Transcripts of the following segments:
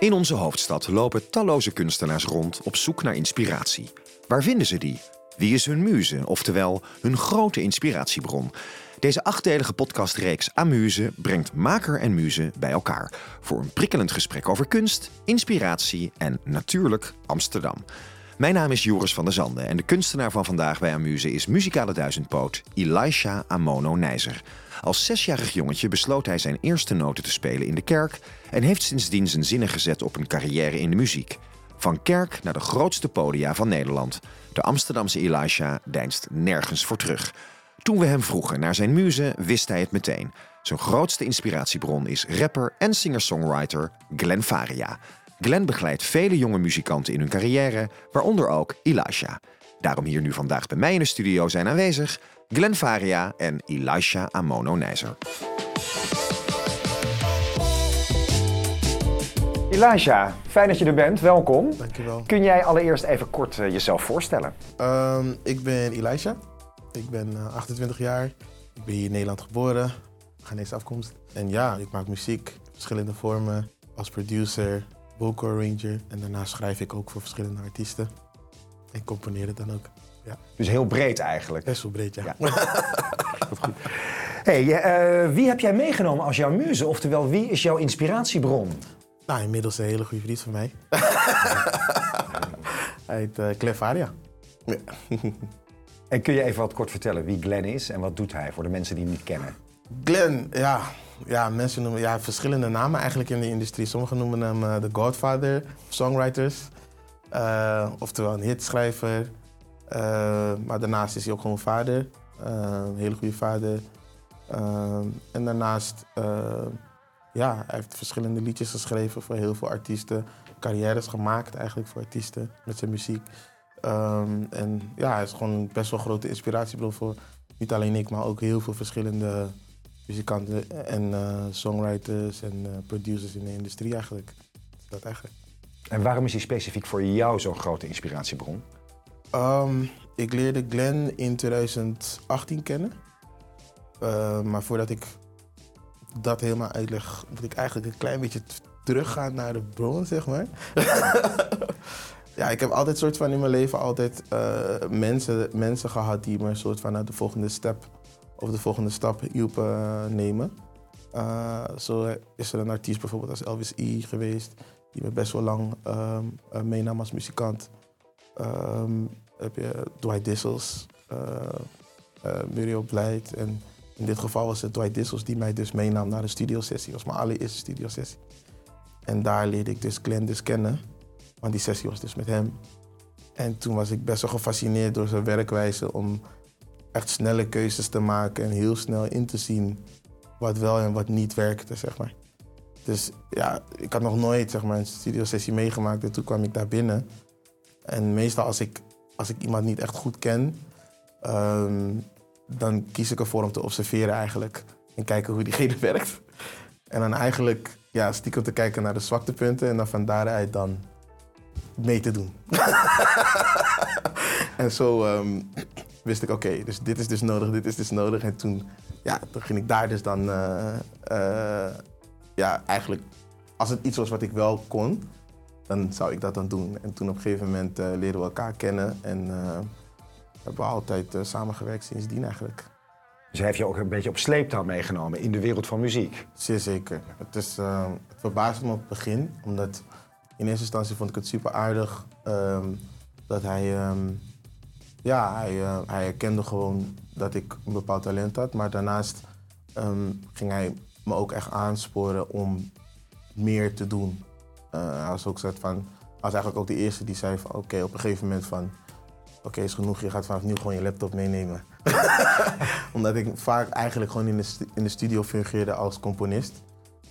In onze hoofdstad lopen talloze kunstenaars rond op zoek naar inspiratie. Waar vinden ze die? Wie is hun muze, oftewel hun grote inspiratiebron? Deze achtdelige podcastreeks Amuse brengt maker en muze bij elkaar voor een prikkelend gesprek over kunst, inspiratie en natuurlijk Amsterdam. Mijn naam is Joris van der Zanden en de kunstenaar van vandaag bij Amuse is muzikale duizendpoot Elisha Amono Nijzer. Als zesjarig jongetje besloot hij zijn eerste noten te spelen in de kerk en heeft sindsdien zijn zinnen gezet op een carrière in de muziek. Van kerk naar de grootste podia van Nederland. De Amsterdamse Elisha deinst nergens voor terug. Toen we hem vroegen naar zijn muze, wist hij het meteen. Zijn grootste inspiratiebron is rapper en singer-songwriter Glenn Faria. Glenn begeleidt vele jonge muzikanten in hun carrière, waaronder ook Elisha. Daarom hier nu vandaag bij mij in de studio zijn aanwezig Glenn Faria en Elisha Amono Nijzer. Elisha, fijn dat je er bent. Welkom. Dankjewel. Kun jij allereerst even kort eh, jezelf voorstellen? Um, ik ben Elisha. Ik ben uh, 28 jaar. Ik ben hier in Nederland geboren. Ghanese afkomst. En ja, ik maak muziek. Verschillende vormen. Als producer, vocal arranger. En daarna schrijf ik ook voor verschillende artiesten. En componeer het dan ook. Ja. Dus heel breed eigenlijk. Best wel breed, ja. Ja. goed. Hey, uh, wie heb jij meegenomen als jouw muze? Oftewel, wie is jouw inspiratiebron? Nou, inmiddels een hele goede vriend van mij. Hij heet uh, Clef Faria. Ja. En kun je even wat kort vertellen wie Glenn is en wat doet hij voor de mensen die hem niet kennen? Glenn, ja, ja, mensen noemen ja, verschillende namen eigenlijk in de industrie. Sommigen noemen hem uh, de Godfather songwriters. Uh, oftewel een hitschrijver. Uh, maar daarnaast is hij ook gewoon vader. een hele goede vader. en daarnaast, ja, hij heeft verschillende liedjes geschreven voor heel veel artiesten. Carrières gemaakt eigenlijk voor artiesten met zijn muziek. Um, en ja, hij is gewoon best wel grote inspiratiebron voor niet alleen ik, maar ook heel veel verschillende muzikanten en songwriters en producers in de industrie eigenlijk. Dat eigenlijk. En waarom is hij specifiek voor jou zo'n grote inspiratiebron? Um, ik leerde Glenn in 2018 kennen. Uh, maar voordat ik dat helemaal uitleg, moet ik eigenlijk een klein beetje teruggaan naar de bron, zeg maar. ja, ik heb altijd soort van in mijn leven altijd uh, mensen, mensen gehad die me een soort van naar de volgende step of de volgende stap hielpen uh, nemen. Uh, zo is er een artiest bijvoorbeeld als Elvis E geweest, die me best wel lang um, meenam als muzikant. Um, heb je Dwight Dissels, Muriel Blijd. En in dit geval was het Dwight Dissels die mij dus meenam naar de studiosessie. Dat was mijn allereerste studiosessie. En daar leerde ik dus Glenn dus kennen. Want die sessie was dus met hem. En toen was ik best wel gefascineerd door zijn werkwijze om echt snelle keuzes te maken en heel snel in te zien wat wel en wat niet werkte, zeg maar. Dus ja, ik had nog nooit zeg maar, een studiosessie meegemaakt en toen kwam ik daar binnen. En meestal als ik, als ik iemand niet echt goed ken, um, dan kies ik ervoor om te observeren eigenlijk. En kijken hoe diegene werkt. En dan eigenlijk ja, stiekem te kijken naar de zwaktepunten en dan van daaruit dan mee te doen. en zo um, wist ik, oké, dus dit is dus nodig, dit is dus nodig. En toen, ja, toen ging ik daar dus dan, uh, uh, ja, eigenlijk, als het iets was wat ik wel kon, dan zou ik dat dan doen. En toen op een gegeven moment uh, leerden we elkaar kennen en hebben we altijd samengewerkt sindsdien eigenlijk. Dus hij heeft je ook een beetje op sleeptouw meegenomen in de wereld van muziek? Zeer zeker. Het, is, het verbaasde me op het begin, omdat in eerste instantie vond ik het super aardig um, dat hij, um, ja, hij, hij herkende gewoon dat ik een bepaald talent had. Maar daarnaast um, ging hij me ook echt aansporen om meer te doen. Uh, hij was ook van, was eigenlijk ook de eerste die zei van oké, op een gegeven moment van oké, is genoeg, je gaat vanaf nu gewoon je laptop meenemen. Omdat ik vaak eigenlijk gewoon in de, in de studio fungeerde als componist.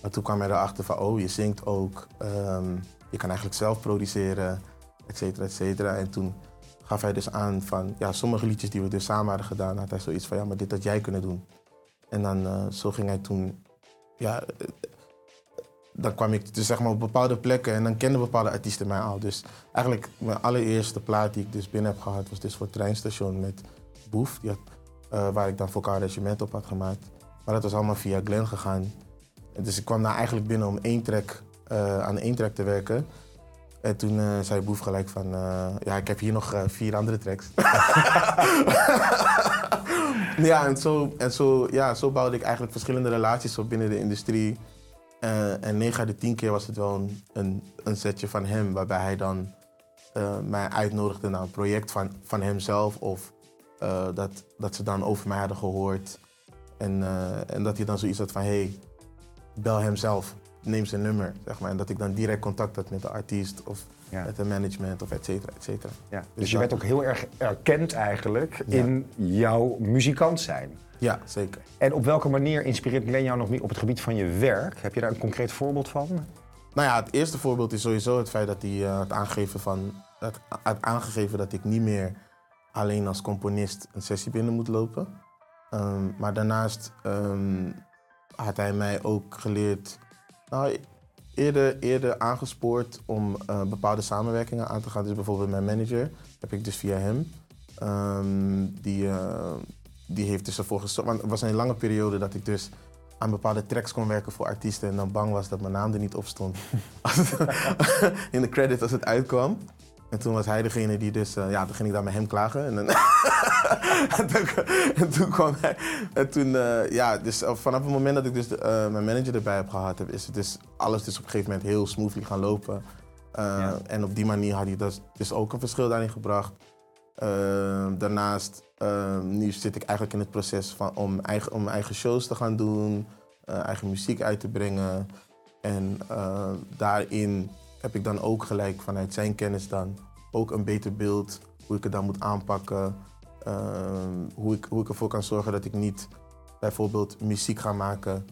Maar toen kwam hij erachter van oh, je zingt ook. Um, je kan eigenlijk zelf produceren, et cetera, et cetera. En toen gaf hij dus aan van, ja, sommige liedjes die we dus samen hadden gedaan, had hij zoiets van, ja, maar dit had jij kunnen doen. En dan uh, zo ging hij toen, ja, dan kwam ik dus zeg maar op bepaalde plekken en dan kenden bepaalde artiesten mij al. Dus eigenlijk mijn allereerste plaat die ik dus binnen heb gehad was dus voor het treinstation met Boef, die had, uh, waar ik dan vocaal regiment op had gemaakt. Maar dat was allemaal via Glenn gegaan. Dus ik kwam daar eigenlijk binnen om één track eh, aan één track te werken. En toen eh, zei Boef gelijk van, eh, ja, ik heb hier nog eh, vier andere tracks. ja, en, zo, en zo, ja, zo bouwde ik eigenlijk verschillende relaties op binnen de industrie. Eh, en 9 uit de 10 keer was het wel een, een, een setje van hem, waarbij hij dan eh, mij uitnodigde naar een project van, van hemzelf. Of eh, dat, dat ze dan over mij hadden gehoord. En, en dat hij dan zoiets had van, hey, bel hem zelf, neem zijn nummer. Zeg maar. En dat ik dan direct contact had met de artiest of Ja. met de management of et cetera, et cetera. Ja. Dus Dus je werd ook heel erg erkend eigenlijk Ja. in jouw muzikant zijn. Ja, zeker. En op welke manier inspireert Glenn jou nog meer op het gebied van je werk? Heb je daar een concreet voorbeeld van? Nou ja, het eerste voorbeeld is sowieso het feit dat hij eh, had, aangegeven van, had aangegeven dat ik niet meer alleen als componist een sessie binnen moet lopen. Ehm, maar daarnaast ehm, had hij mij ook geleerd, nou, eerder, eerder aangespoord om eh, bepaalde samenwerkingen aan te gaan. Dus bijvoorbeeld mijn manager heb ik dus via hem. Ehm, die, eh, die heeft dus ervoor gezorgd. Want het was een lange periode dat ik dus aan bepaalde tracks kon werken voor artiesten en dan bang was dat mijn naam er niet op stond. In de credit als het uitkwam. En toen was hij degene die dus, eh, ja, toen ging ik daar met hem klagen. En, dan en, toen, en toen kwam hij. En toen, eh, ja, dus vanaf het moment dat ik dus de, eh, mijn manager erbij heb gehad, heb, is het dus alles dus op een gegeven moment heel smoothly gaan lopen. Ja. En op die manier had hij dus, dus ook een verschil daarin gebracht. Eh, daarnaast, eh, nu zit ik eigenlijk in het proces van, om, eigen, om eigen shows te gaan doen, eh, eigen muziek uit te brengen. En eh, daarin heb ik dan ook gelijk vanuit zijn kennis dan ook een beter beeld hoe ik het dan moet aanpakken. Ehm, hoe, ik, hoe ik ervoor kan zorgen dat ik niet bijvoorbeeld muziek ga maken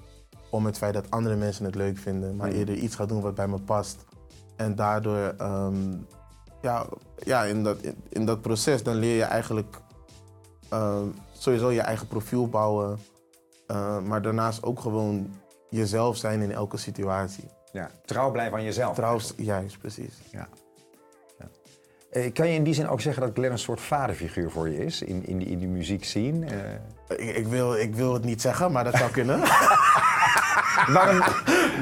om het feit dat andere mensen het leuk vinden, maar Mm. eerder iets ga doen wat bij me past. En daardoor, ehm, ja, ja in, dat, in, in dat proces, dan leer je eigenlijk ehm, sowieso je eigen profiel bouwen, eh, maar daarnaast ook gewoon jezelf zijn in elke situatie. Ja. Trouw blijven aan jezelf. Trouwens, juist, precies. Ja. Ja. Eh, kan je in die zin ook zeggen dat Glenn een soort vaderfiguur voor je is in, in, die, in die muziek? Eh, Ik, ik, wil, ik wil het niet zeggen, maar dat zou kunnen. waarom,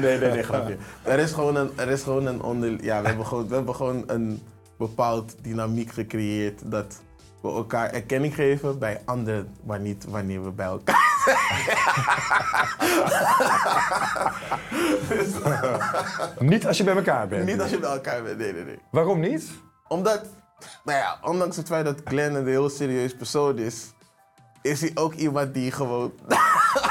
nee, nee, nee, grapje. Er is gewoon een, er is gewoon een onder... Ja, we hebben gewoon, we hebben gewoon een bepaald dynamiek gecreëerd dat we elkaar erkenning geven bij anderen, maar niet wanneer we bij elkaar niet als je bij elkaar bent. Niet als je bij elkaar bent, nee, nee, nee. Waarom niet? Omdat, nou ja, ondanks het feit dat Glenn een heel serieus persoon is, is hij ook iemand die gewoon.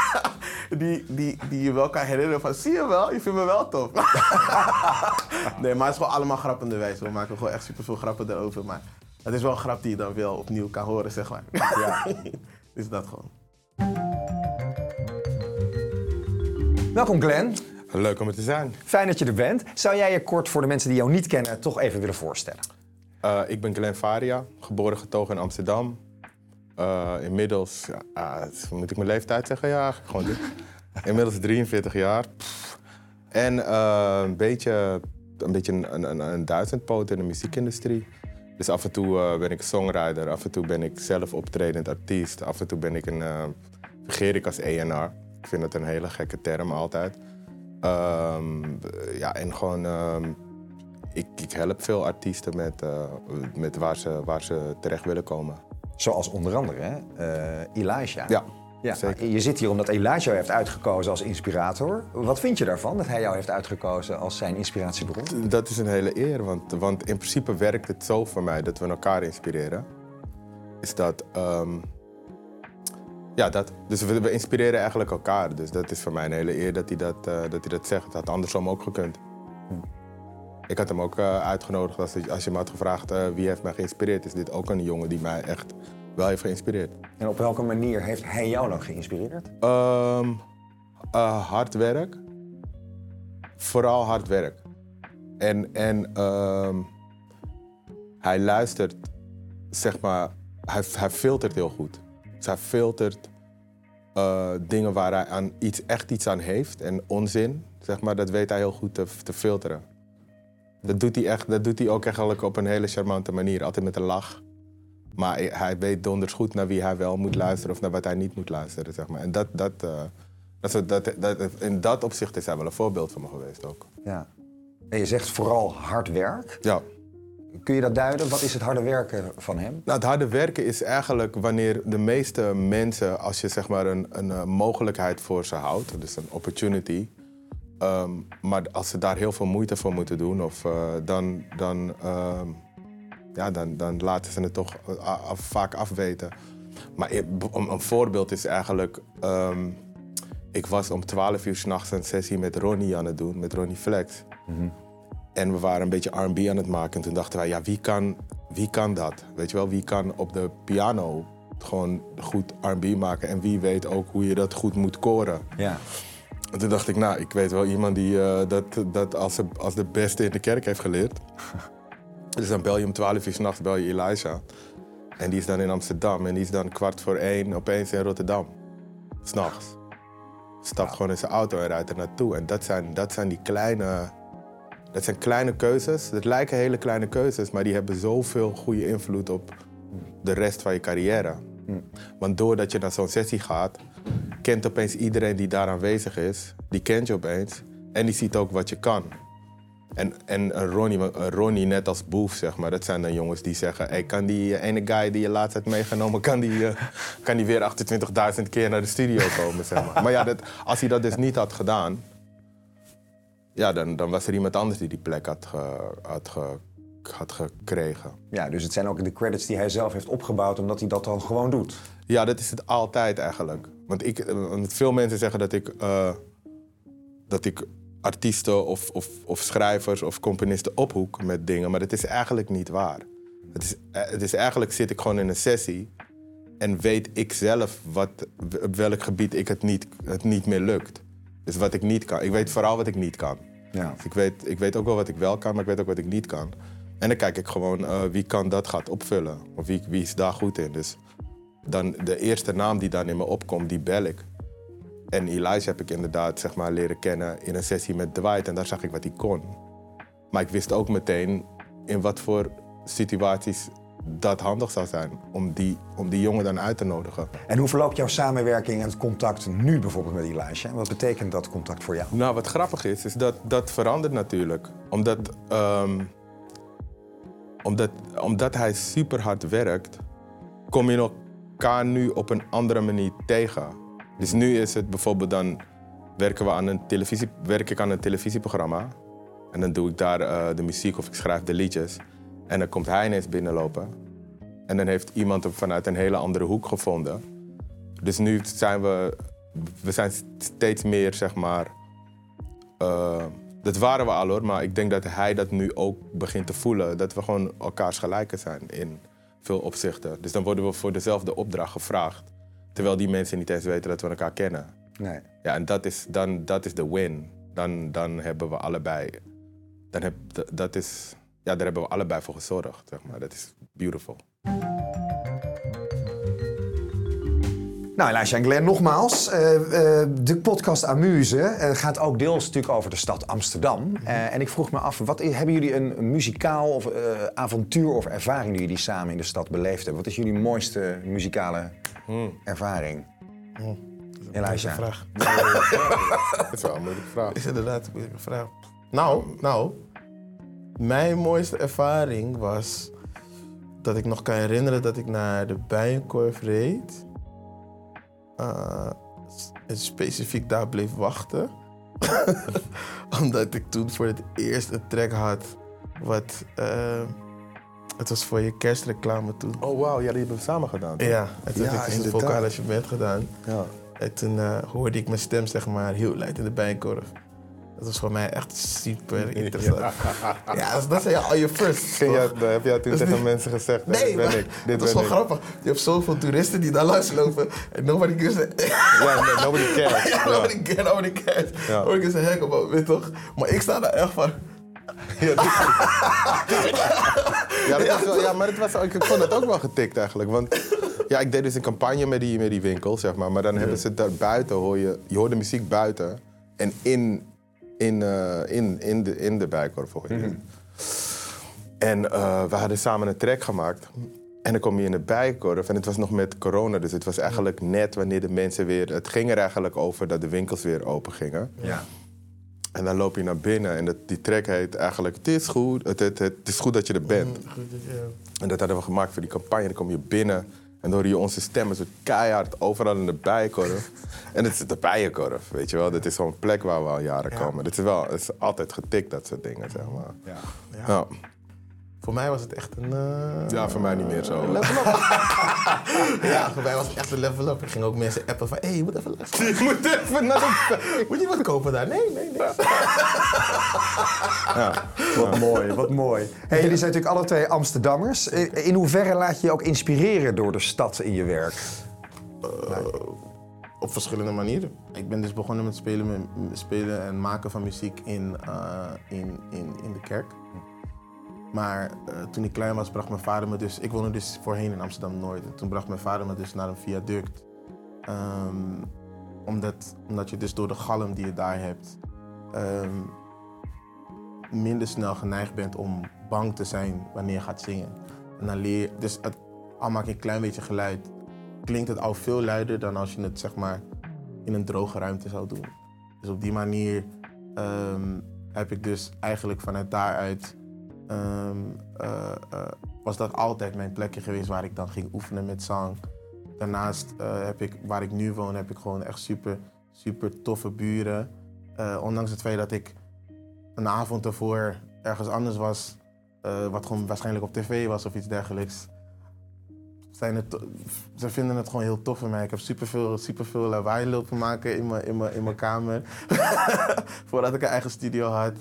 die, die, die je wel kan herinneren van, zie je wel, je vindt me wel tof. nee, maar het is gewoon allemaal grappende wijze. We maken gewoon echt super veel grappen erover. Maar het is wel een grap die je dan wel opnieuw kan horen, zeg maar. Ja. is dat gewoon. Welkom Glenn. Leuk om er te zijn. Fijn dat je er bent. Zou jij je kort voor de mensen die jou niet kennen toch even willen voorstellen? Eh, ik ben Glenn Faria, geboren getogen in Amsterdam. Eh, inmiddels, ah, moet ik mijn leeftijd zeggen? Ja, gewoon dit. Inmiddels 43 jaar. Pff. En eh, een beetje, een, beetje een, een, een duizendpoot in de muziekindustrie. Dus af en toe eh, ben ik songwriter, af en toe ben ik zelf optredend artiest, af en toe ben ik een, vergeer ik als ENR. Ik vind dat een hele gekke term altijd. Ehm, ja, en gewoon ehm, ik, ik help veel artiesten met, met waar, ze, waar ze terecht willen komen. Zoals onder andere eh, Elijah. Ja, Ja, zeker. Je zit hier omdat Elijah jou heeft uitgekozen als inspirator. Wat vind je daarvan dat hij jou heeft uitgekozen als zijn inspiratiebron? Dat is een hele eer, want, want in principe werkt het zo voor mij dat we elkaar inspireren. Is dat. ehm, ja, dat. Dus we, we inspireren eigenlijk elkaar. Dus dat is voor mij een hele eer dat hij dat, eh, dat, hij dat zegt. Het had andersom ook gekund. Ik had hem ook eh, uitgenodigd als, als je me had gevraagd eh, wie heeft mij geïnspireerd. Is dit ook een jongen die mij echt wel heeft geïnspireerd. En op welke manier heeft hij jou dan geïnspireerd? Eh, hard werk. Vooral hard werk. En, en ehm, hij luistert, zeg maar, hij, hij filtert heel goed. Dus hij filtert dingen waar hij aan iets, echt iets aan heeft en onzin, zeg maar, dat weet hij heel goed te, te filteren. Dat doet, hij echt, dat doet hij ook eigenlijk op een hele charmante manier, altijd met een lach. Maar hij- weet donders goed naar wie hij wel moet luisteren of naar wat hij niet moet luisteren. Zeg maar. En dat, dat, eh, dat, dat, dat, in dat opzicht is hij wel een voorbeeld voor me geweest ook. Ja. En je zegt vooral hard werk. Ja. Kun je dat duiden? Wat is het harde werken van hem? Nou, het harde werken is eigenlijk wanneer de meeste mensen, als je zeg maar een, een eh, mogelijkheid voor ze houdt, dus een opportunity, ehm, maar als ze daar heel veel moeite voor moeten doen, of, eh, dan, dan, ehm, ja, dan, dan laten ze het toch af- vaak afweten. Maar een, een voorbeeld is eigenlijk, ehm, ik was om 12 uur s'nachts een sessie met Ronnie aan het doen, met Ronnie Flex. En we waren een beetje R&B aan het maken. En toen dachten wij, ja, wie kan, wie kan dat? Weet je wel, wie kan op de piano gewoon goed R&B maken? En wie weet ook hoe je dat goed moet koren? Ja. En toen dacht ik, nou, ik weet wel iemand die eh, dat, dat als, de, als de beste in de kerk heeft geleerd. Dus dan bel je om 12 uur s'nachts, bel je Elijah. En die is dan in Amsterdam. En die is dan kwart voor één opeens in Rotterdam. S'nachts. Stapt gewoon in zijn auto en rijdt er naartoe. En dat zijn, dat zijn die kleine... Dat zijn kleine keuzes. Het lijken hele kleine keuzes, maar die hebben zoveel goede invloed op de rest van je carrière. Want doordat je naar zo'n sessie gaat, kent opeens iedereen die daar aanwezig is. Die kent je opeens. En die ziet ook wat je kan. En, en een Ronnie, een Ronnie, net als Boef, zeg maar, dat zijn dan jongens die zeggen... Hey, kan die eh, ene guy die je laatst hebt meegenomen, kan die, eh, kan die weer 28.000 keer naar de studio komen, zeg maar. Maar ja, dat, als hij dat dus niet had gedaan... Ja, dan, dan was er iemand anders die die plek had, ge- had, ge- had gekregen. ja, dus het zijn ook de credits die hij zelf heeft opgebouwd, omdat hij dat dan gewoon doet. Ja, dat is het altijd eigenlijk. Want ik, eh, want veel mensen zeggen dat ik, eh, dat ik artiesten of, of, of schrijvers of componisten ophoek met dingen, maar dat is eigenlijk niet waar. Het is, eh, het is eigenlijk zit ik gewoon in een sessie en weet ik zelf wat, op welk gebied ik het niet, het niet meer lukt. Dus wat ik niet kan. Ik weet vooral wat ik niet kan. Ja. Dus ik weet, ik weet ook wel wat ik wel kan, maar ik weet ook wat ik niet kan. En dan kijk ik gewoon wie kan dat gaat opvullen. Of wie, wie is daar goed in. Dus dan de eerste naam die dan in me opkomt, die bel ik. En Elijah heb ik inderdaad zeg maar, leren kennen in een sessie met Dwight. En daar zag ik wat hij kon. Maar ik wist ook meteen in wat voor situaties dat handig zou zijn. Om die, om die jongen dan uit te nodigen. En hoe verloopt jouw samenwerking en het contact nu bijvoorbeeld met Elijah? Wat betekent dat contact voor jou? Nou, wat grappig is, is dat dat verandert natuurlijk. Omdat, ehm, omdat, omdat hij super hard werkt, kom je elkaar nu op een andere manier tegen. Dus nu is het bijvoorbeeld dan werken we aan een televisie, werk ik aan een televisieprogramma. En dan doe ik daar eh, de muziek of ik schrijf de liedjes. En dan komt hij ineens binnenlopen. En dan heeft iemand hem vanuit een hele andere hoek gevonden. Dus nu zijn we, we zijn steeds meer, zeg maar. eh, dat waren we al hoor, maar ik denk dat hij dat nu ook begint te voelen. Dat we gewoon elkaars gelijken zijn in veel opzichten. Dus dan worden we voor dezelfde opdracht gevraagd. Terwijl die mensen niet eens weten dat we elkaar kennen. Nee. Ja, en dat is, dan, dat is de win. Dan, dan hebben we allebei. Dan heb, dat is, ja, daar hebben we allebei voor gezorgd. Zeg maar. Dat is beautiful. Nou, Elijah en Glenn, nogmaals. eh, eh, de podcast Amuse eh, gaat ook deels natuurlijk over de stad Amsterdam. Eh, en ik vroeg me af, wat, hebben jullie een, een muzikaal of, eh, avontuur of ervaring die jullie samen in de stad beleefd hebben? Wat is jullie mooiste muzikale ervaring? Deze Elijah. vraag. Dat is wel een moeilijke vraag. is inderdaad een moeilijke vraag. Nou, nou, mijn mooiste ervaring was dat ik nog kan herinneren dat ik naar de Bijenkorf reed. En specifiek daar bleef wachten. Omdat ik toen voor het eerst een track had wat... eh, het was voor je kerstreclame toen. Oh, wauw, ja, die hebben we samen gedaan. toch? Ja, toen Ja, heb ik dus vocaal gedaan. Ja. En toen eh, hoorde ik mijn stem zeg maar heel luid in de bijenkorf. Dat was voor mij echt super interessant. Ja, dat, dat zijn al je first. Ging jij, toch? dat heb jij toen Dat is tegen mensen gezegd? Nee, dit ben maar ik. dat Dit is ben wel ik. grappig. Je hebt zoveel toeristen die daar langs lopen en nobody gives a... Ja, no- nobody cares. ja, Ja. nobody cares, nobody cares. Ja. Nobody gives a heck about, weet toch? Maar ik sta daar echt van... Ja, dat- ja, dat was wel, ja, maar het was, ik vond het ook wel getikt eigenlijk. Want ja, ik deed dus een campagne met die, met die winkel, zeg maar. Maar dan hebben ze daar buiten, hoor je, je hoort de muziek buiten. En in, in, eh, in, in, de, in de bijkorf je het. En eh, we hadden samen een track gemaakt. En dan kom je in de bijkorf. En het was nog met corona, dus het was eigenlijk net wanneer de mensen weer... Het ging er eigenlijk over dat de winkels weer open gingen. Ja. En dan loop je naar binnen en dat, die track heet eigenlijk... Het is goed, het, het, het, is goed dat je er bent. En dat hadden we gemaakt voor die campagne. Dan kom je binnen en dan hoor je onze stemmen zo keihard overal in de bijenkorf. en het is de bijenkorf, weet je wel. Dit is zo'n plek waar we al jaren komen. Dit is wel het is altijd getikt, dat soort dingen, zeg maar. Ja. Ja. Voor mij was het echt een... eh, Ja, voor mij niet meer zo. Level up. ja, voor mij was het echt een level up. Ik ging ook mensen appen van, hé, hey, je moet even luisteren. Je moet even naar de... Moet je wat kopen daar? Nee, nee, nee. Wat mooi, wat mooi. Hey, jullie zijn natuurlijk alle twee Amsterdammers. In hoeverre laat je je ook inspireren door de stad in je werk? Op verschillende manieren. Ik ben dus begonnen met spelen, met spelen en maken van muziek in, eh, in, in, in de kerk. Maar eh, toen ik klein was, bracht mijn vader me dus... Ik woonde dus voorheen in Amsterdam-Noord. En toen bracht mijn vader me dus naar een viaduct. Ehm, omdat, omdat je dus door de galm die je daar hebt... ehm, minder snel geneigd bent om bang te zijn wanneer je gaat zingen. En dan leer. Dus het, al maak je een klein beetje geluid... klinkt het al veel luider dan als je het zeg maar in een droge ruimte zou doen. Dus op die manier ehm, heb ik dus eigenlijk vanuit daaruit ehm, eh, eh, was dat altijd mijn plekje geweest waar ik dan ging oefenen met zang. Daarnaast eh, heb ik, waar ik nu woon, heb ik gewoon echt super, super toffe buren. Ondanks het feit dat ik een avond ervoor ergens anders was, wat gewoon waarschijnlijk op tv was of iets dergelijks. Ze vinden het gewoon heel tof van mij. Ik heb superveel, superveel lawaai lopen maken in mijn, in mijn, in mijn kamer. Voordat ik een eigen studio had.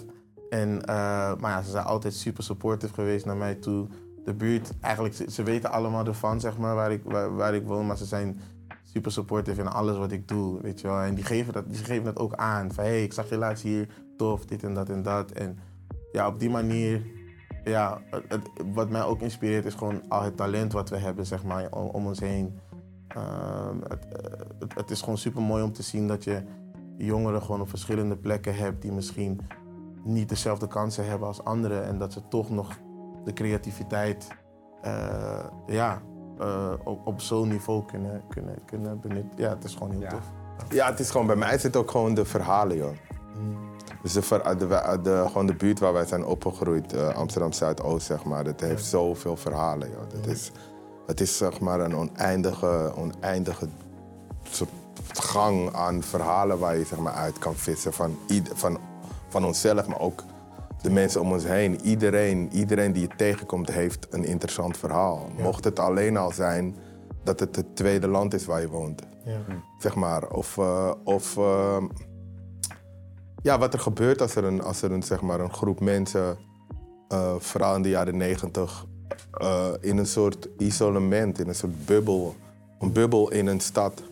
En, eh, maar ja, ze zijn altijd super supportive geweest naar mij toe. De buurt, eigenlijk, ze, weten allemaal ervan, zeg maar, waar ik, waar, waar ik woon. Maar ze zijn super supportive in alles wat ik doe, weet je wel. En die geven dat, die geven dat ook aan. Van, hey, ik zag je laatst hier, tof, dit en dat en dat. En ja, op die manier, ja, het, wat mij ook inspireert is gewoon al het talent wat we hebben, zeg maar, om, ons heen. Ehm, het, het, het is gewoon super mooi om te zien dat je jongeren gewoon op verschillende plekken hebt die misschien niet dezelfde kansen hebben als anderen. En dat ze toch nog de creativiteit eh, ja, eh, op, op zo'n niveau kunnen, kunnen, kunnen benutten. Ja, het is gewoon heel Ja. tof. Ja, het is gewoon, bij mij zit ook gewoon de verhalen, joh. Dus de, ver- de, de, de- gewoon de buurt waar wij zijn opgegroeid, eh, Amsterdam Zuidoost, zeg maar, dat heeft zoveel verhalen, joh. Dat is, het is zeg maar een oneindige, oneindige soort gang aan verhalen waar je zeg maar, uit kan vissen van, ieder- van, van onszelf, maar ook de mensen om ons heen. Iedereen, iedereen die je tegenkomt heeft een interessant verhaal. Mocht het alleen al zijn dat het het tweede land is waar je woont Ja. zeg maar. Of, eh, of eh, ja, wat er gebeurt als er een, als er een, zeg maar, een groep mensen, eh, vooral in de jaren negentig, eh, in een soort isolement, in een soort bubbel, een bubbel in een stad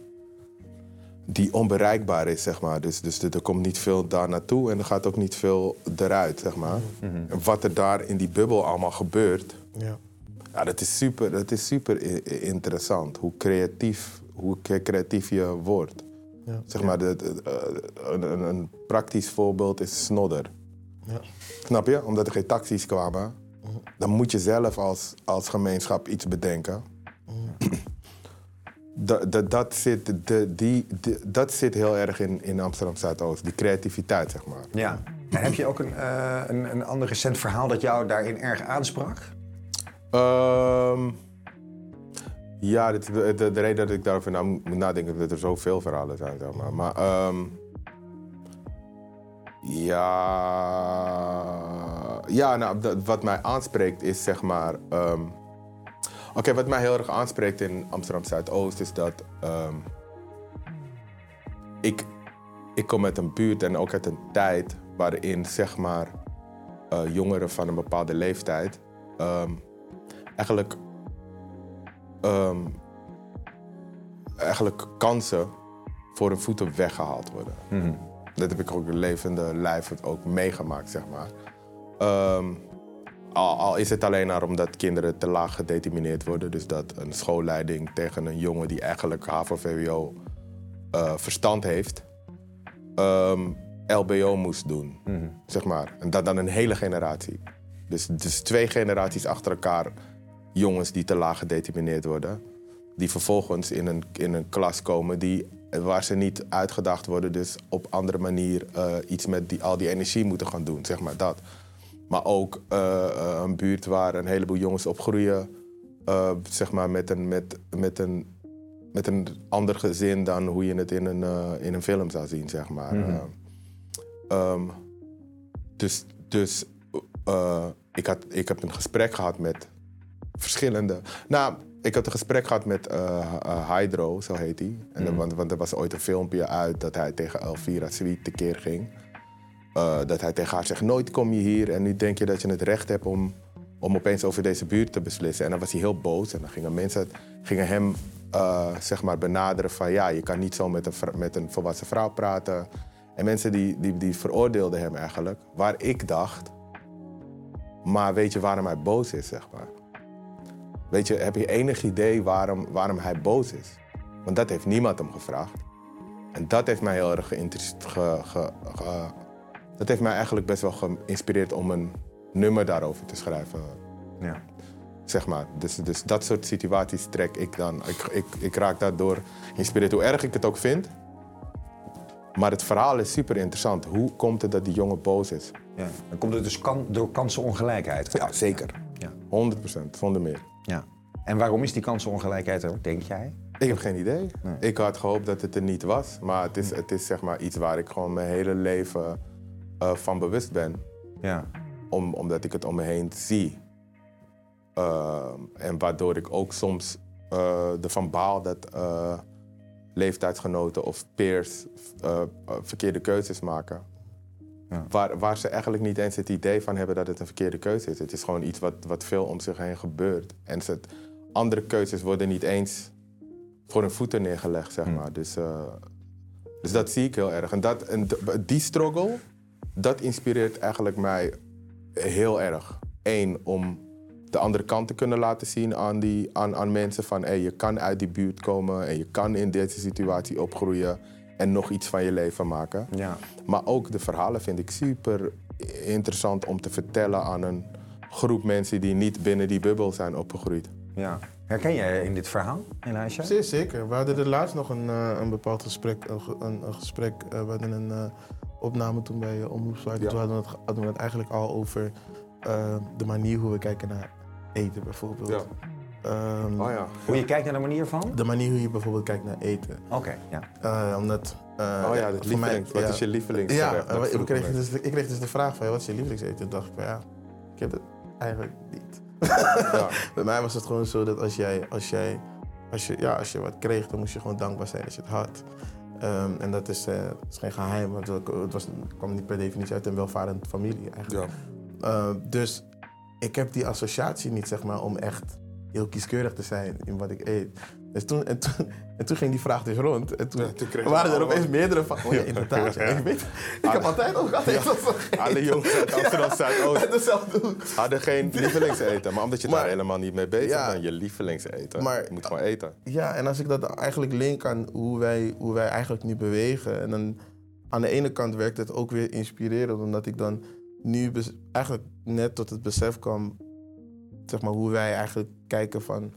die onbereikbaar is, zeg maar. Dus, dus er komt niet veel daar naartoe en er gaat ook niet veel eruit, zeg maar. En wat er daar in die bubbel allemaal gebeurt, Ja. ja, dat is super, dat is super interessant. Hoe creatief, hoe cre- creatief je wordt. Ja. Zeg maar, de- eh, een, een, een praktisch voorbeeld is Snodder. Ja. Snap je? Omdat er geen taxis kwamen, dan moet je zelf als, als gemeenschap iets bedenken. Dat, dat, dat, zit, de, die, de- dat zit heel erg in, in Amsterdam Zuidoost, die creativiteit, zeg maar. Ja. En heb je ook een, eh, een, een ander recent verhaal dat jou daarin erg aansprak? Ehm, ja, dit, de, de, de reden dat ik daarover na moet nadenken is dat er zoveel verhalen zijn, zeg maar. Maar ehm, ja, ja nou, dat- wat mij aanspreekt is zeg maar. ehm, Oké, wat mij heel erg aanspreekt in Amsterdam Zuidoost is dat ehm, ik, ik kom uit een buurt en ook uit een tijd waarin zeg maar eh, jongeren van een bepaalde leeftijd ehm, eigenlijk, ehm, eigenlijk kansen voor hun voeten weggehaald worden. Dat heb ik ook in levende lijf ook meegemaakt, zeg maar. Ehm, al, al is het alleen maar omdat kinderen te laag gedetermineerd worden. Dus dat een schoolleiding tegen een jongen die eigenlijk HAVO-VWO eh, verstand heeft... ehm, LBO moest doen, zeg maar. En dat dan een hele generatie. Dus, dus twee generaties achter elkaar jongens die te laag gedetermineerd worden. Die vervolgens in een, in een klas komen die waar ze niet uitgedacht worden, dus op andere manier eh, iets met die, al die energie moeten gaan doen, zeg maar dat. Maar ook eh, eh, een buurt waar een heleboel jongens opgroeien, eh, zeg maar met een, met, met, een, met een ander gezin dan hoe je het in een, in een film zou zien, zeg maar. Mhm. Eh, ehm, dus dus ik, had, ik heb een gesprek gehad met verschillende. Nou, ik had een gesprek gehad met Hydro, zo heet hij. En dan- want, want er was ooit een filmpje uit dat hij tegen Elvira Sweet tekeer ging. Eh, dat hij tegen haar zegt: Nooit kom je hier en nu denk je dat je het recht hebt om, om opeens over deze buurt te beslissen. En dan was hij heel boos en dan gingen mensen gingen hem eh, zeg maar benaderen: van ja, je kan niet zo met een, met een volwassen vrouw praten. En mensen die, die, die veroordeelden hem eigenlijk. Waar ik dacht: Maar weet je waarom hij boos is, zeg maar? Weet je, heb je enig idee waarom, waarom hij boos is? Want dat heeft niemand hem gevraagd. En dat heeft mij heel erg geïnteresseerd. Ge, ge- ge- dat heeft mij eigenlijk best wel geïnspireerd om een nummer daarover te schrijven. Ja. Zeg maar. Dus, dus dat soort situaties trek ik dan. Ik, ik, ik raak daardoor geïnspireerd, hoe erg ik het ook vind. Maar het verhaal is super interessant. Hoe komt het dat die jongen boos is? ja. Dan komt het dus kan, door kansenongelijkheid. Ja, zeker. Ja. 100 procent, zonder meer. ja. En waarom is die kansenongelijkheid er, denk jij? Ik heb geen idee. Nee. Ik had gehoopt dat het er niet was. Maar het is, het is zeg maar iets waar ik gewoon mijn hele leven eh, van bewust ben. Ja. Om, omdat ik het om me heen zie. Ehm, en waardoor ik ook soms eh, ervan baal dat eh, leeftijdsgenoten of peers eh, eh, verkeerde keuzes maken. Ja. Waar, waar ze eigenlijk niet eens het idee van hebben dat het een verkeerde keuze is. Het is gewoon iets wat, wat veel om zich heen gebeurt. En ze, andere keuzes worden niet eens voor hun voeten neergelegd, zeg maar. Dus, eh, dus dat zie ik heel erg. En, dat, en die struggle, dat inspireert eigenlijk mij heel erg. Eén, om de andere kant te kunnen laten zien aan, die, aan, aan mensen van... Hey, je kan uit die buurt komen en je kan in deze situatie opgroeien... en nog iets van je leven maken. Ja. Maar ook de verhalen vind ik super interessant om te vertellen aan een groep mensen die niet binnen die bubbel zijn opgegroeid. ja. Herken jij in dit verhaal, Elisha? Zeer zeker. We hadden er laatst nog een, eh, een bepaald gesprek. Een, een, gesprek. we hadden een eh, opname toen bij uh, Omroep Zwart. Ja. Toen hadden we, het, hadden we het eigenlijk al over eh, de manier hoe we kijken naar eten bijvoorbeeld. Ja. Ehm, Oh ja. Hoe je kijkt naar de manier van? De manier hoe je bijvoorbeeld kijkt naar eten. Oké, ja. Eh, omdat... eh, Oh ja, dat voor mij- lievelings. Wat ja. is je lievelings? Ja, eh, ik, kreeg dus, de- ik kreeg dus de vraag van, wat is je lievelingseten? Toen dacht ik van, ja, ik heb het eigenlijk niet. Ja. Bij mij was het gewoon zo dat als jij, als jij, als je, ja, als je wat kreeg, dan moest je gewoon dankbaar zijn dat je het had. Ehm, en dat is, eh, is geen geheim, want het was, het kwam niet per definitie uit een welvarende familie eigenlijk. Ja. Eh, dus ik heb die associatie niet, zeg maar, om echt heel kieskeurig te zijn in wat ik eet. Dus toen, en, toen, en toen ging die vraag dus rond. En toen, Ja, waren er opeens meerdere van. Oh ja, inderdaad. ja. Ik, weet, ik heb altijd ook altijd dat Alle jongens uit Amsterdam Zuidoost dezelfde doen. hadden geen lievelingseten. Maar omdat je Maar- daar helemaal niet mee bezig bent, je lievelingseten. Maar- je moet gewoon eten. Ja, en als ik dat eigenlijk link aan hoe wij, hoe wij eigenlijk nu bewegen. En dan aan de ene kant werkt het ook weer inspirerend, omdat ik dan nu eigenlijk net tot het besef kwam, zeg maar, hoe wij eigenlijk kijken van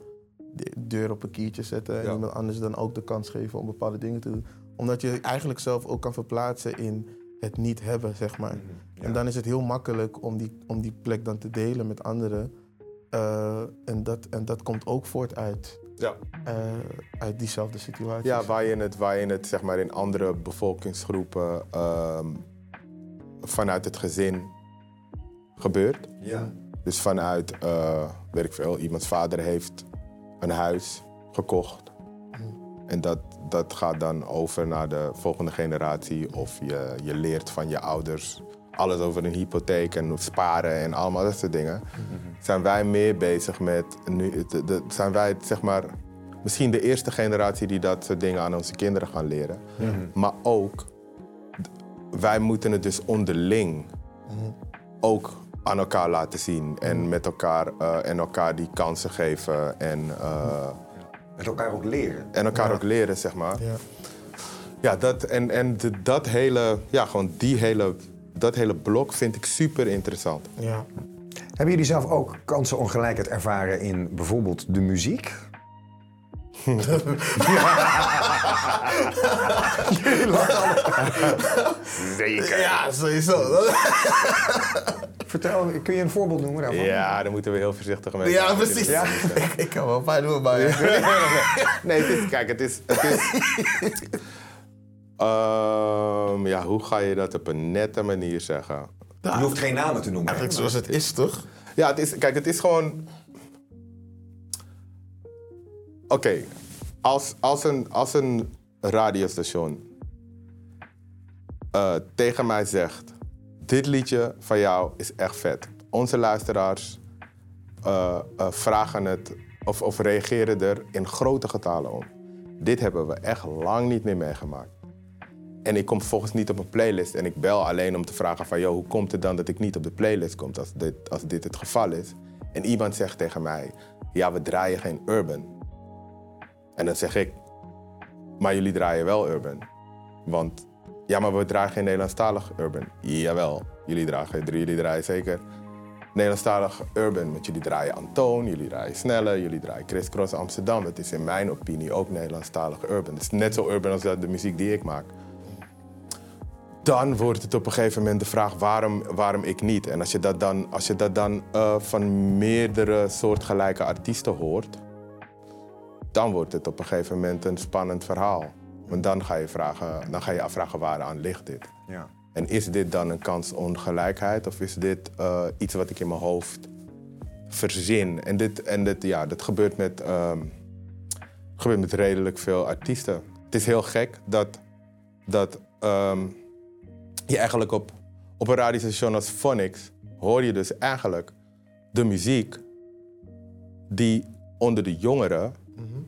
de deur op een kiertje zetten en Ja. iemand anders dan ook de kans geven om bepaalde dingen te doen. Omdat je eigenlijk zelf ook kan verplaatsen in het niet hebben, zeg maar. En dan is het heel makkelijk om die, om die plek dan te delen met anderen. Eh, en, dat, en dat komt ook voort uit Ja. eh, uit diezelfde situatie. Ja, waar je het, waar je het zeg maar, in andere bevolkingsgroepen ehm, vanuit het gezin gebeurt. Ja. Dus vanuit, eh weet ik veel, iemands vader heeft een huis gekocht. En dat, dat gaat dan over naar de volgende generatie. Of je, je leert van je ouders alles over een hypotheek en sparen en allemaal dat soort dingen. Zijn wij meer bezig met, nu, de, zijn wij zeg maar misschien de eerste generatie die dat soort dingen aan onze kinderen gaan leren. Maar ook, wij moeten het dus onderling ook aan elkaar laten zien. En met elkaar, eh, en elkaar die kansen geven. En, eh, Met elkaar ook leren. en elkaar ook leren, zeg maar. Ja. Ja, dat, en, en de- dat hele, ja, gewoon die hele, dat hele blok vind ik super interessant. Ja. Hebben jullie zelf ook kansenongelijkheid ervaren in bijvoorbeeld de muziek? Zeker. Ja, sowieso. Vertel, kun je een voorbeeld noemen daarvan? Ja, daar moeten we heel voorzichtig mee Ja, zijn. precies. Ja. Ik, ik kan wel een paar doen, maar... Nee, het is, kijk, het is... Het is Ehm, ja, hoe ga je dat op een nette manier zeggen? Je hoeft geen namen te noemen. Eigenlijk zoals het is, toch? Ja, het is, kijk, het is gewoon. Oké, als, als, een, als een radiostation eh, tegen mij zegt: Dit liedje van jou is echt vet. Onze luisteraars eh, eh, vragen het of, of reageren er in grote getalen om. Dit hebben we echt lang niet meer meegemaakt. En ik kom vervolgens niet op een playlist. En ik bel alleen om te vragen van... Yo, hoe komt het dan dat ik niet op de playlist kom als dit, als dit het geval is? En iemand zegt tegen mij... Ja, we draaien geen urban. En dan zeg ik... Maar jullie draaien wel urban. Want... Ja, maar we draaien geen Nederlandstalig urban. Jawel, jullie, dragen, jullie draaien zeker Nederlandstalig urban. Want jullie draaien Antoon, jullie draaien Snelle, jullie draaien Chris Cross Amsterdam. Het is in mijn opinie ook Nederlandstalig urban. Het is net zo urban als de muziek die ik maak dan wordt het op een gegeven moment de vraag waarom, waarom ik niet. En als je dat dan, als je dat dan uh, van meerdere soortgelijke artiesten hoort, dan wordt het op een gegeven moment een spannend verhaal. Want dan ga je, vragen, dan ga je afvragen waaraan ligt dit. Ja. En is dit dan een kansongelijkheid of is dit uh, iets wat ik in mijn hoofd verzin? En dit, en dit, ja, dat gebeurt met, um, gebeurt met redelijk veel artiesten. Het is heel gek dat, dat um, je eigenlijk op, op een radiostation als Phonics hoor je dus eigenlijk de muziek die onder de jongeren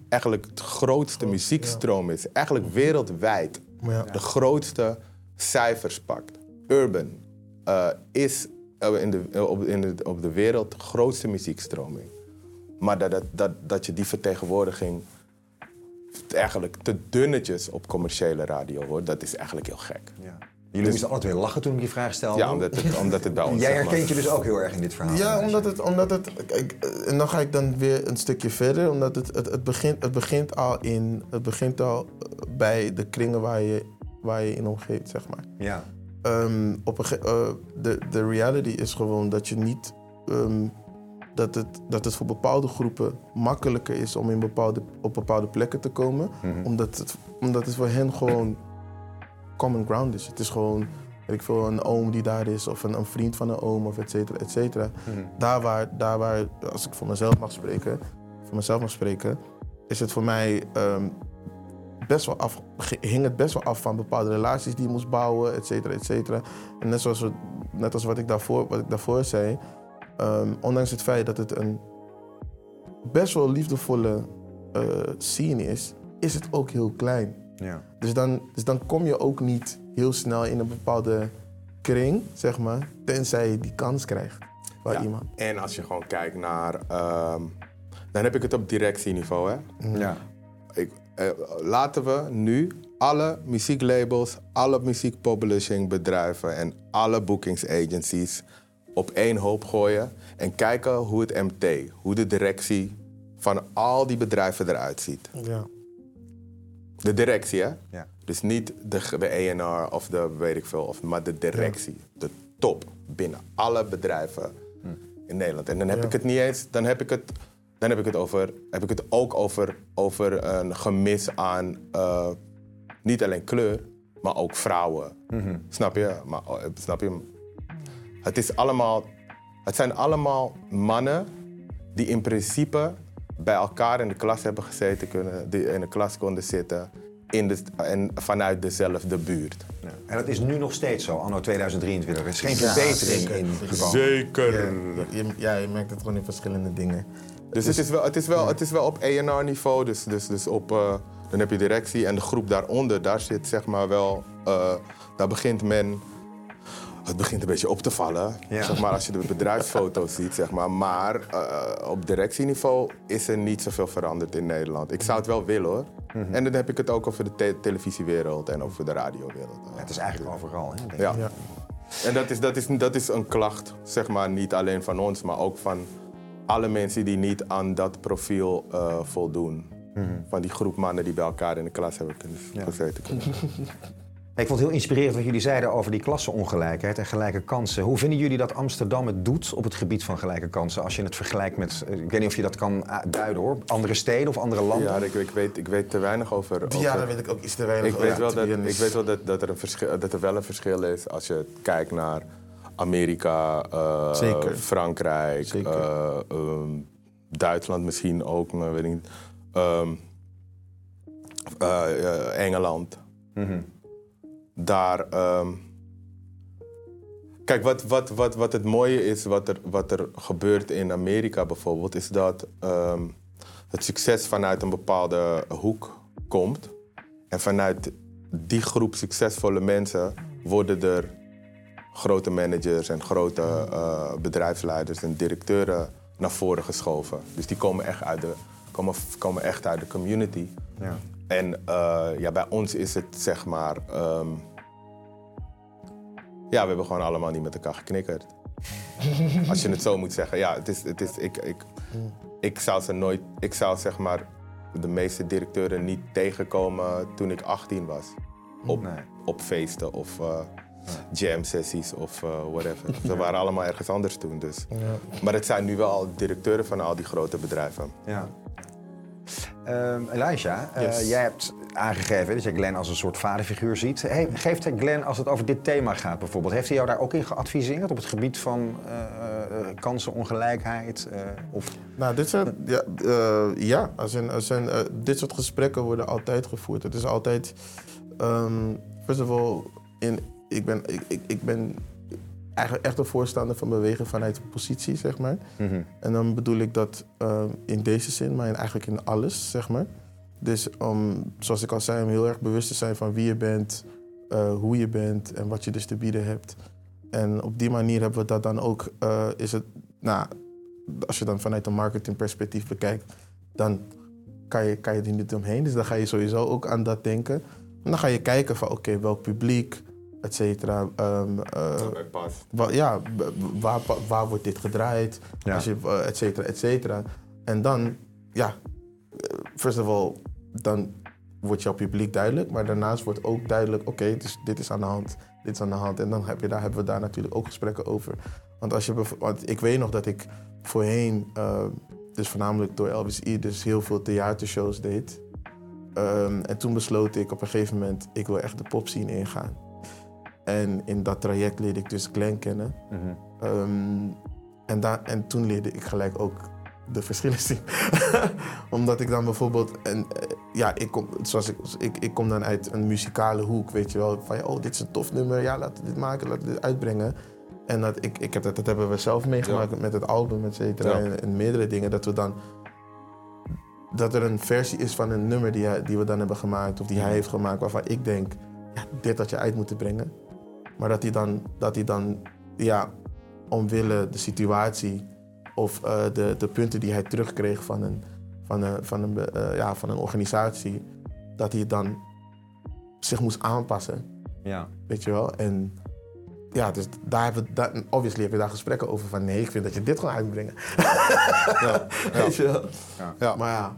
eigenlijk de grootste muziekstroom is. Eigenlijk wereldwijd Ja. de grootste cijfers pakt. Urban uh, is uh, in de, op, in de, op de wereld de grootste muziekstroming. Maar dat, dat, dat, dat je die vertegenwoordiging eigenlijk te dunnetjes op commerciële radio hoort, dat is eigenlijk heel gek. Ja. Jullie moesten alle twee lachen toen ik die vraag stelde. Ja, omdat het, omdat het bij ons... Jij maar- herkent je dus ook heel erg in dit verhaal. Ja, omdat het, omdat het kijk, eh, en dan ga ik dan weer een stukje verder, omdat het, het, het, begint, het begint al in, het begint al eh, bij de kringen waar je, waar je in omgeeft, zeg maar. Ja. Ehm, op een ge- eh, de, de reality is gewoon dat je niet, ehm, dat, het, dat het voor bepaalde groepen makkelijker is om in bepaalde, op bepaalde plekken te komen, omdat, het, omdat het voor hen gewoon common ground is. Het is gewoon, weet ik veel, een oom die daar is of een, een vriend van een oom of et cetera, et cetera. Daar, waar, daar waar, als ik voor mezelf mag spreken, voor mezelf mag spreken, is het voor mij ehm, best wel af, hing het best wel af van bepaalde relaties die je moest bouwen, et cetera, et cetera. En net, zoals net als wat ik daarvoor, wat ik daarvoor zei, ehm, ondanks het feit dat het een best wel liefdevolle eh, scene is, is het ook heel klein. Ja. Dus dan, dus dan kom je ook niet heel snel in een bepaalde kring, zeg maar, tenzij je die kans krijgt van Ja. iemand. En als je gewoon kijkt naar... ehm, dan heb ik het op directieniveau, hè. ja. Ik, eh, laten we nu alle muzieklabels, alle muziekpublishingbedrijven en alle boekingsagencies op één hoop gooien en kijken hoe het MT, hoe de directie van al die bedrijven eruit ziet. Ja. De directie, hè? Ja. Dus niet de, de ENR of de weet ik veel, of, maar de directie. De top binnen alle bedrijven in Nederland. En dan heb Ja. ik het niet eens, dan heb ik het, dan heb ik het, over, heb ik het ook over, over een gemis aan eh, niet alleen kleur, maar ook vrouwen. Snap je? Maar, oh, snap je? Het, is allemaal, het zijn allemaal mannen die in principe bij elkaar in de klas hebben gezeten, kunnen, die in de klas konden zitten in de, en vanuit dezelfde buurt. Ja. En dat is nu nog steeds zo, anno 2023. Er is geen verbetering zeker. in gekomen. Zeker. Ja, je, ja, je merkt het gewoon in verschillende dingen. Dus het is wel, het is wel, het is wel op ENR-niveau, dus, dus, dus op, eh, dan heb je directie en de groep daaronder, daar zit zeg maar wel, eh, daar begint men, het begint een beetje op te vallen, Ja. zeg maar als je de bedrijfsfoto's ziet, zeg maar. Maar eh, op directieniveau is er niet zoveel veranderd in Nederland. Ik zou het wel willen hoor. En dan heb ik het ook over de te- televisiewereld en over de radiowereld. Het is eigenlijk overal. Hè, denk ik. Ja. Ja. En dat is, dat, is, dat is een klacht, zeg maar, niet alleen van ons, maar ook van alle mensen die niet aan dat profiel eh, voldoen. van die groep mannen die bij elkaar in de klas hebben kunnen gezeten. Ik vond het heel inspirerend wat jullie zeiden over die klassenongelijkheid en gelijke kansen. Hoe vinden jullie dat Amsterdam het doet op het gebied van gelijke kansen? Als je het vergelijkt met, eh, ik weet niet of je dat kan ah, duiden hoor, andere steden of andere landen? Ja, ik, ik, weet, ik weet te weinig over. Ja, daar weet ik ook iets te weinig Ik over, weet wel, dat, ik weet wel dat, dat, er een verschil, dat er wel een verschil is als je kijkt naar Amerika, eh, Zeker. Frankrijk, Zeker. eh, ehm, Duitsland misschien ook, maar weet ik niet. Ehm, eh, eh, Engeland. Daar. ehm, Kijk, wat, wat, wat, wat het mooie is, wat er, wat er gebeurt in Amerika bijvoorbeeld, is dat ehm, het succes vanuit een bepaalde hoek komt. En vanuit die groep succesvolle mensen worden er grote managers en grote eh, bedrijfsleiders en directeuren naar voren geschoven. Dus die komen echt uit de, komen, komen echt uit de community. Ja. En eh, ja, bij ons is het zeg maar. ehm, ja, we hebben gewoon allemaal niet met elkaar geknikkerd. Als je het zo moet zeggen. Ja, het is, het is, ik, ik, ik zou ze nooit. Ik zou zeg maar de meeste directeuren niet tegenkomen toen ik 18 was. Op, Nee. op feesten of eh, jam sessies of eh, whatever. Ze waren allemaal ergens anders toen. Dus. Maar het zijn nu wel al directeuren van al die grote bedrijven. Ja. Ehm Elijah, eh, jij hebt aangegeven dat je Glenn als een soort vaderfiguur ziet. He- geeft hij Glenn, als het over dit thema gaat bijvoorbeeld, heeft hij jou daar ook in geadviseerd op het gebied van eh, eh, kansenongelijkheid? of... Nou, dit zijn, ja, ja als in, als in, dit soort gesprekken worden altijd gevoerd. Het is altijd, ehm first of all, in, ik, ben, ik, ik, ik ben eigenlijk echt een voorstander van bewegen vanuit positie, zeg maar. En dan bedoel ik dat ehm, in deze zin, maar in, eigenlijk in alles, zeg maar. Dus om, zoals ik al zei, om heel erg bewust te zijn van wie je bent, eh, hoe je bent en wat je dus te bieden hebt. En op die manier hebben we dat dan ook, eh, is het, nou, als je dan vanuit een marketingperspectief bekijkt, dan kan je, kan je er niet omheen. Dus dan ga je sowieso ook aan dat denken. En dan ga je kijken van, oké, welk publiek, et cetera. ehm, eh, Wa- ja, waar, waar wordt dit gedraaid? Ja. Als je, eh, et cetera, et cetera. En dan, ja, eh, first of all, dan wordt jouw publiek duidelijk. Maar daarnaast wordt ook duidelijk, oké, dus dit is aan de hand, dit is aan de hand. En dan heb je, daar, hebben we daar natuurlijk ook gesprekken over. Want, als je, want ik weet nog dat ik voorheen, eh, dus voornamelijk door Elvis E, dus heel veel theatershows deed. Ehm, en toen besloot ik op een gegeven moment, ik wil echt de popscene ingaan. En in dat traject leerde ik dus Glenn kennen. Ehm, en, daar en toen leerde ik gelijk ook de verschillen zien. Omdat ik dan bijvoorbeeld, en, eh, ja, ik kom, zoals ik, ik, ik kom dan uit een muzikale hoek, weet je wel. Van oh, dit is een tof nummer, ja, laten we dit maken, laten we dit uitbrengen. En dat, ik, ik heb dat, dat hebben we zelf meegemaakt met het album, et cetera, Ja. en, en meerdere dingen. Dat we dan, dat er een versie is van een nummer die, die we dan hebben gemaakt, of die hij heeft gemaakt, waarvan ik denk, ja, dit had je uit moeten brengen. Maar dat hij dan, dat hij dan ja, omwille de situatie of eh, de, de punten die hij terugkreeg van een, van een, van een, eh, ja, van een organisatie, dat hij dan zich moest aanpassen. Ja. Weet je wel? En ja, dus daar hebben we, daar, obviously heb je daar gesprekken over van nee, ik vind dat je dit gewoon uitbrengen. Weet je wel? Ja. Maar ja,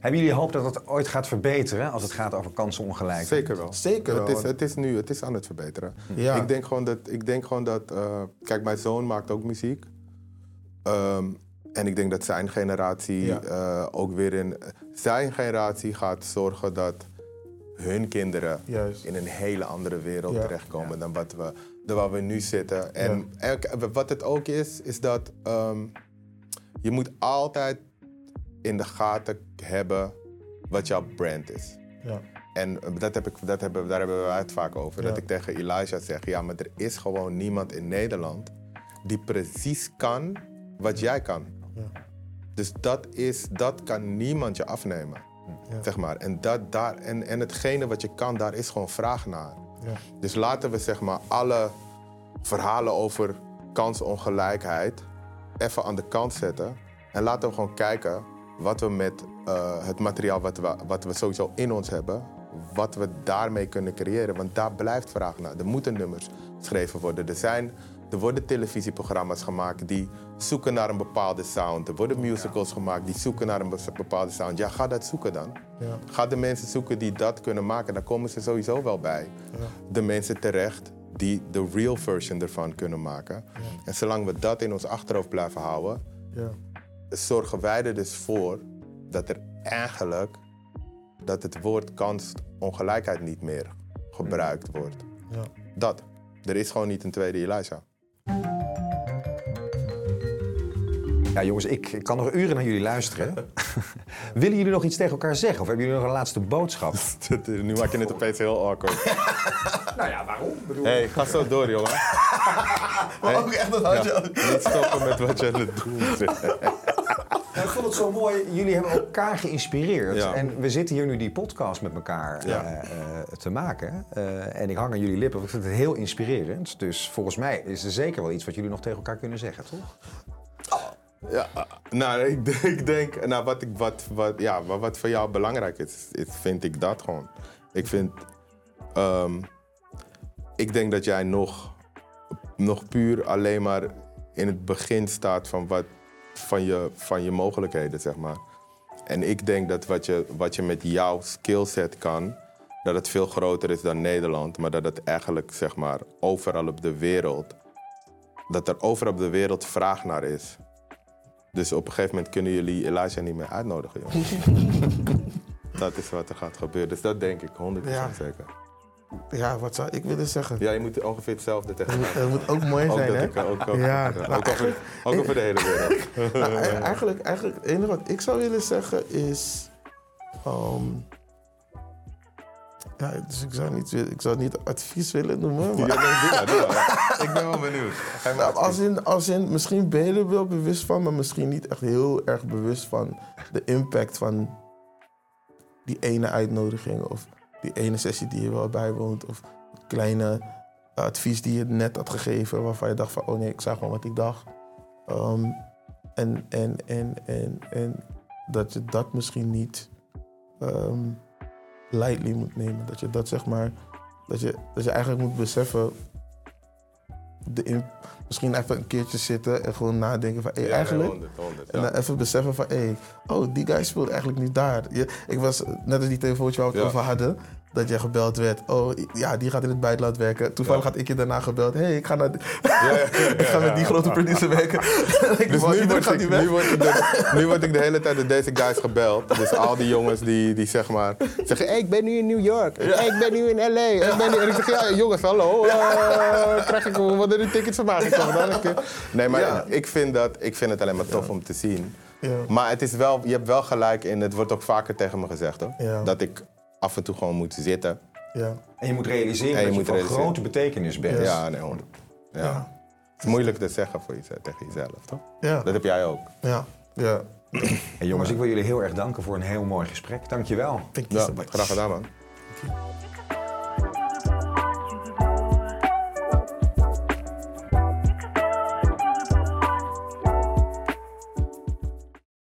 Hebben jullie hoop dat dat ooit gaat verbeteren als het gaat over kansenongelijkheid? Zeker wel. Zeker Het wel. is, het is nu, het is aan het verbeteren. Ja. Ik denk gewoon dat, ik denk gewoon dat eh, kijk, mijn zoon maakt ook muziek. Ehm, en ik denk dat zijn generatie Ja. eh, ook weer in, zijn generatie gaat zorgen dat hun kinderen Juist. in een hele andere wereld Ja. terechtkomen dan wat we, dan waar we nu zitten. En, en wat het ook is, is dat ehm, je moet altijd in de gaten hebben wat jouw brand is. ja. En dat heb ik, dat hebben, daar hebben we het vaak over. Ja. Dat ik tegen Elijah zeg, ja, maar er is gewoon niemand in Nederland die precies kan wat jij kan. Ja. Dus dat, is, dat kan niemand je afnemen. Zeg maar. en, dat, daar, en, en hetgene wat je kan, daar is gewoon vraag naar. Ja. Dus laten we zeg maar alle verhalen over kansongelijkheid even aan de kant zetten. En laten we gewoon kijken wat we met eh, het materiaal wat we, wat we sowieso in ons hebben, wat we daarmee kunnen creëren. Want daar blijft vraag naar. Er moeten nummers geschreven worden. Er zijn Er worden televisieprogramma's gemaakt die zoeken naar een bepaalde sound. Er worden musicals gemaakt die zoeken naar een be- bepaalde sound. Ja, ga dat zoeken dan. Ja. Ga de mensen zoeken die dat kunnen maken. Dan komen ze sowieso wel bij. De mensen terecht die de real version ervan kunnen maken. En zolang we dat in ons achterhoofd blijven houden, Ja. Zorgen wij er dus voor dat er eigenlijk dat het woord kansongelijkheid niet meer gebruikt wordt. Ja. Dat. Er is gewoon niet een tweede Elijah. Ja, jongens, ik, ik kan nog uren naar jullie luisteren. Willen jullie nog iets tegen elkaar zeggen? Of hebben jullie nog een laatste boodschap? nu maak je het opeens heel awkward. nou ja, waarom? Bedoel... hey, ga zo door, jongen. Maar ook echt dat had je ook. Niet stoppen met wat je aan het doen bent. Ik vond het zo mooi. Jullie hebben elkaar geïnspireerd. Ja. En we zitten hier nu die podcast met elkaar Ja. eh, eh, te maken. Eh, en ik hang aan jullie lippen. want Ik vind het heel inspirerend. Dus volgens mij is er zeker wel iets wat jullie nog tegen elkaar kunnen zeggen, toch? Ja, nou, ik, denk- ik denk, nou, wat, ik, wat, wat, ja, wat, wat voor jou belangrijk is, is, vind ik dat gewoon. Ik vind, ehm, ik denk dat jij nog, nog puur alleen maar in het begin staat van, wat, van, je, van je mogelijkheden, zeg maar. En ik denk dat wat je, wat je met jouw skillset kan, dat het veel groter is dan Nederland, maar dat het eigenlijk, zeg maar, overal op de wereld, dat er overal op de wereld vraag naar is. Dus op een gegeven moment kunnen jullie Elijah niet meer uitnodigen, jongens. dat is wat er gaat gebeuren. Dus dat denk ik 100% Ja. zeker. Ja, wat zou ik willen zeggen? Ja, je moet ongeveer hetzelfde tegen. Het moet ook mooi zijn, dat hè? ook, ook, Ja, ook, nou, over, ook over de hele wereld. Nou, e- eigenlijk, eigenlijk, het enige wat ik zou willen zeggen is. ehm, ja, dus ik zou, niet, ik zou niet advies willen noemen. Maar, Ja, nee, doe maar, doe maar. Ik ben wel benieuwd. Nou, als, in, als in, misschien ben je er wel bewust van, maar misschien niet echt heel erg bewust van de impact van die ene uitnodiging of die ene sessie die je wel bijwoont of kleine advies die je net had gegeven waarvan je dacht van oh nee, ik zag gewoon wat ik dacht. Ehm, en, en, en, en, en dat je dat misschien niet ehm, lightly moet nemen. Dat je dat zeg maar, dat je, dat je eigenlijk moet beseffen de misschien even een keertje zitten en gewoon nadenken van, hey, Ja, eigenlijk... 100, 100, En ja. dan even beseffen van, hé, oh, die guy speelt eigenlijk niet daar. Je, ik was, net als die telefoontje waar we het over hadden, dat jij gebeld werd. Oh, ja, die gaat in het buitenland werken. Toevallig Ja. had ik je daarna gebeld. Hé, hey, ik ga, naar, Ja, ik ga met die grote producer werken. ik Dus nu word, ik, nu, word ik de, nu word ik de hele tijd door deze guys gebeld. Dus al die jongens die, die zeg maar zeggen: hey, ik ben nu in New York. Hey, ik ben nu in LA. Ik ben nu... En ik zeg: Ja, jongens, hallo. eh, krijg ik wat er die tickets van mij gekomen? Een. Nee, maar Ja. ik, vind dat, ik vind het alleen maar tof om te zien. Ja. Maar het is wel, je hebt wel gelijk in, het wordt ook vaker tegen me gezegd hoor. Dat ik af en toe gewoon moet zitten. Ja. En je moet realiseren En je dat je van grote betekenis bent. Ja, nee, 100. Ja. Ja. Het is moeilijk te zeggen voor jezelf, tegen jezelf, toch? Ja. Dat heb jij ook. Ja. Ja. En jongens, ik wil jullie heel erg danken voor een heel mooi gesprek. Dank je wel. Ja, graag gedaan man.